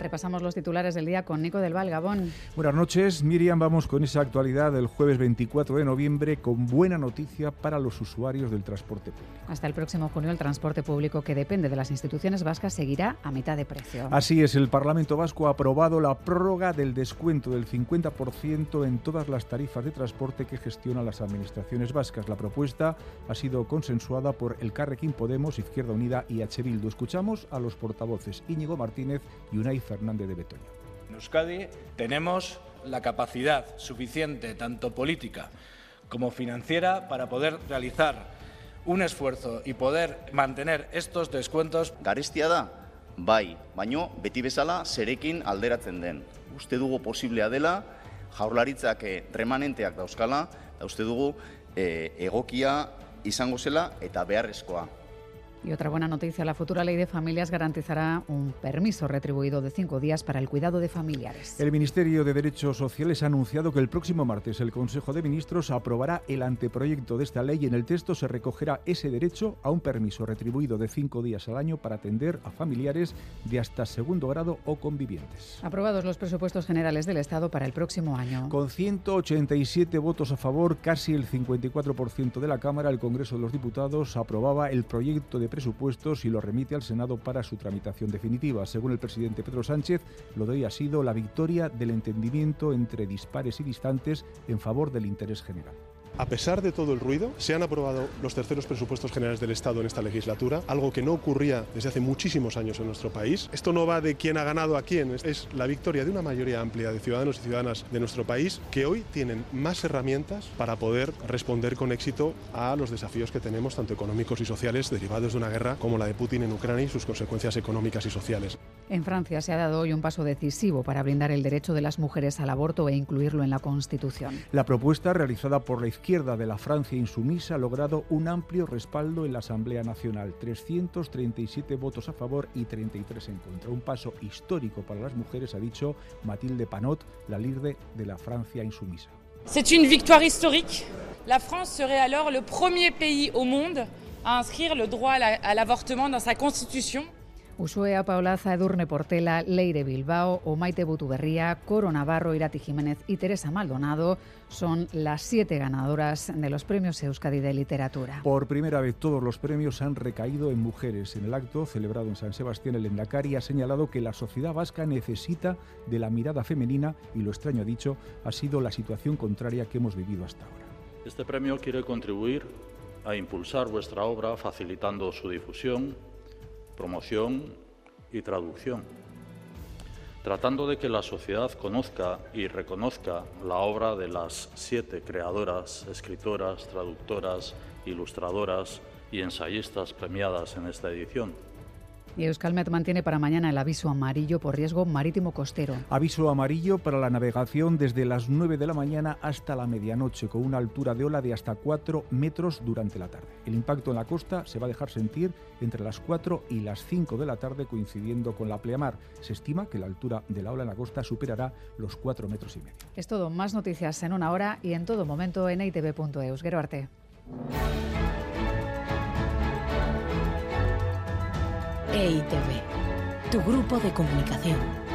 Repasamos los titulares del día con Nico del Val, Gabón. Buenas noches, Miriam. Vamos con esa actualidad del jueves 24 de noviembre con buena noticia para los usuarios del transporte público. Hasta el próximo junio el transporte público que depende de las instituciones vascas seguirá a mitad de precio. Así es, el Parlamento Vasco ha aprobado la prórroga del descuento del 50% en todas las tarifas de transporte que gestionan las administraciones vascas. La propuesta ha sido consensuada por el Carrequín Podemos, Izquierda Unida y H. Bildu. Escuchamos a los portavoces Íñigo Martínez y Unai Fernández de Betoño. En Euskadi tenemos la capacidad suficiente, tanto política como financiera, para poder realizar un esfuerzo y poder mantener estos descuentos. Garestia da, bai, baino beti bezala zerekin alderatzen den. Uste dugu posiblea dela, jaurlaritzak eh, remanenteak dauzkala, da uste dugu eh, egokia izango zela eta beharrezkoa. Y otra buena noticia, la futura ley de familias garantizará un permiso retribuido de cinco días para el cuidado de familiares. El Ministerio de Derechos Sociales ha anunciado que el próximo martes el Consejo de Ministros aprobará el anteproyecto de esta ley y en el texto se recogerá ese derecho a un permiso retribuido de cinco días al año para atender a familiares de hasta segundo grado o convivientes. Aprobados los presupuestos generales del Estado para el próximo año. Con 187 votos a favor, casi el 54% de la Cámara, el Congreso de los Diputados aprobaba el proyecto de presupuestos y lo remite al Senado para su tramitación definitiva. Según el presidente Pedro Sánchez, lo de hoy ha sido la victoria del entendimiento entre dispares y distantes en favor del interés general. A pesar de todo el ruido, se han aprobado los terceros presupuestos generales del Estado en esta legislatura, algo que no ocurría desde hace muchísimos años en nuestro país. Esto no va de quién ha ganado a quién, es la victoria de una mayoría amplia de ciudadanos y ciudadanas de nuestro país que hoy tienen más herramientas para poder responder con éxito a los desafíos que tenemos, tanto económicos y sociales, derivados de una guerra como la de Putin en Ucrania y sus consecuencias económicas y sociales. En Francia se ha dado hoy un paso decisivo para brindar el derecho de las mujeres al aborto e incluirlo en la Constitución. La propuesta realizada por la izquierda de la Francia insumisa ha logrado un amplio respaldo en la Asamblea Nacional, 337 votos a favor y 33 en contra. Un paso histórico para las mujeres, ha dicho Mathilde Panot, la líder de la Francia insumisa. C'est une victoire historique. La France serait alors le premier pays au monde à inscrire le droit à l'avortement dans sa constitution. Usue Paulaza, Edurne Portela, Leire Bilbao, Omaite Butuberría, Coro Navarro, Irati Jiménez y Teresa Maldonado son las siete ganadoras de los premios Euskadi de Literatura. Por primera vez todos los premios han recaído en mujeres. En el acto celebrado en San Sebastián, el Endacari ha señalado que la sociedad vasca necesita de la mirada femenina y lo extraño ha dicho ha sido la situación contraria que hemos vivido hasta ahora. Este premio quiere contribuir a impulsar vuestra obra facilitando su difusión promoción y traducción, tratando de que la sociedad conozca y reconozca la obra de las siete creadoras, escritoras, traductoras, ilustradoras y ensayistas premiadas en esta edición. Y Euskalmet mantiene para mañana el aviso amarillo por riesgo marítimo costero. Aviso amarillo para la navegación desde las 9 de la mañana hasta la medianoche, con una altura de ola de hasta 4 metros durante la tarde. El impacto en la costa se va a dejar sentir entre las 4 y las 5 de la tarde, coincidiendo con la pleamar. Se estima que la altura de la ola en la costa superará los 4 metros y medio. Es todo, más noticias en una hora y en todo momento en itv.eus. Arte. EITV, tu grupo de comunicación.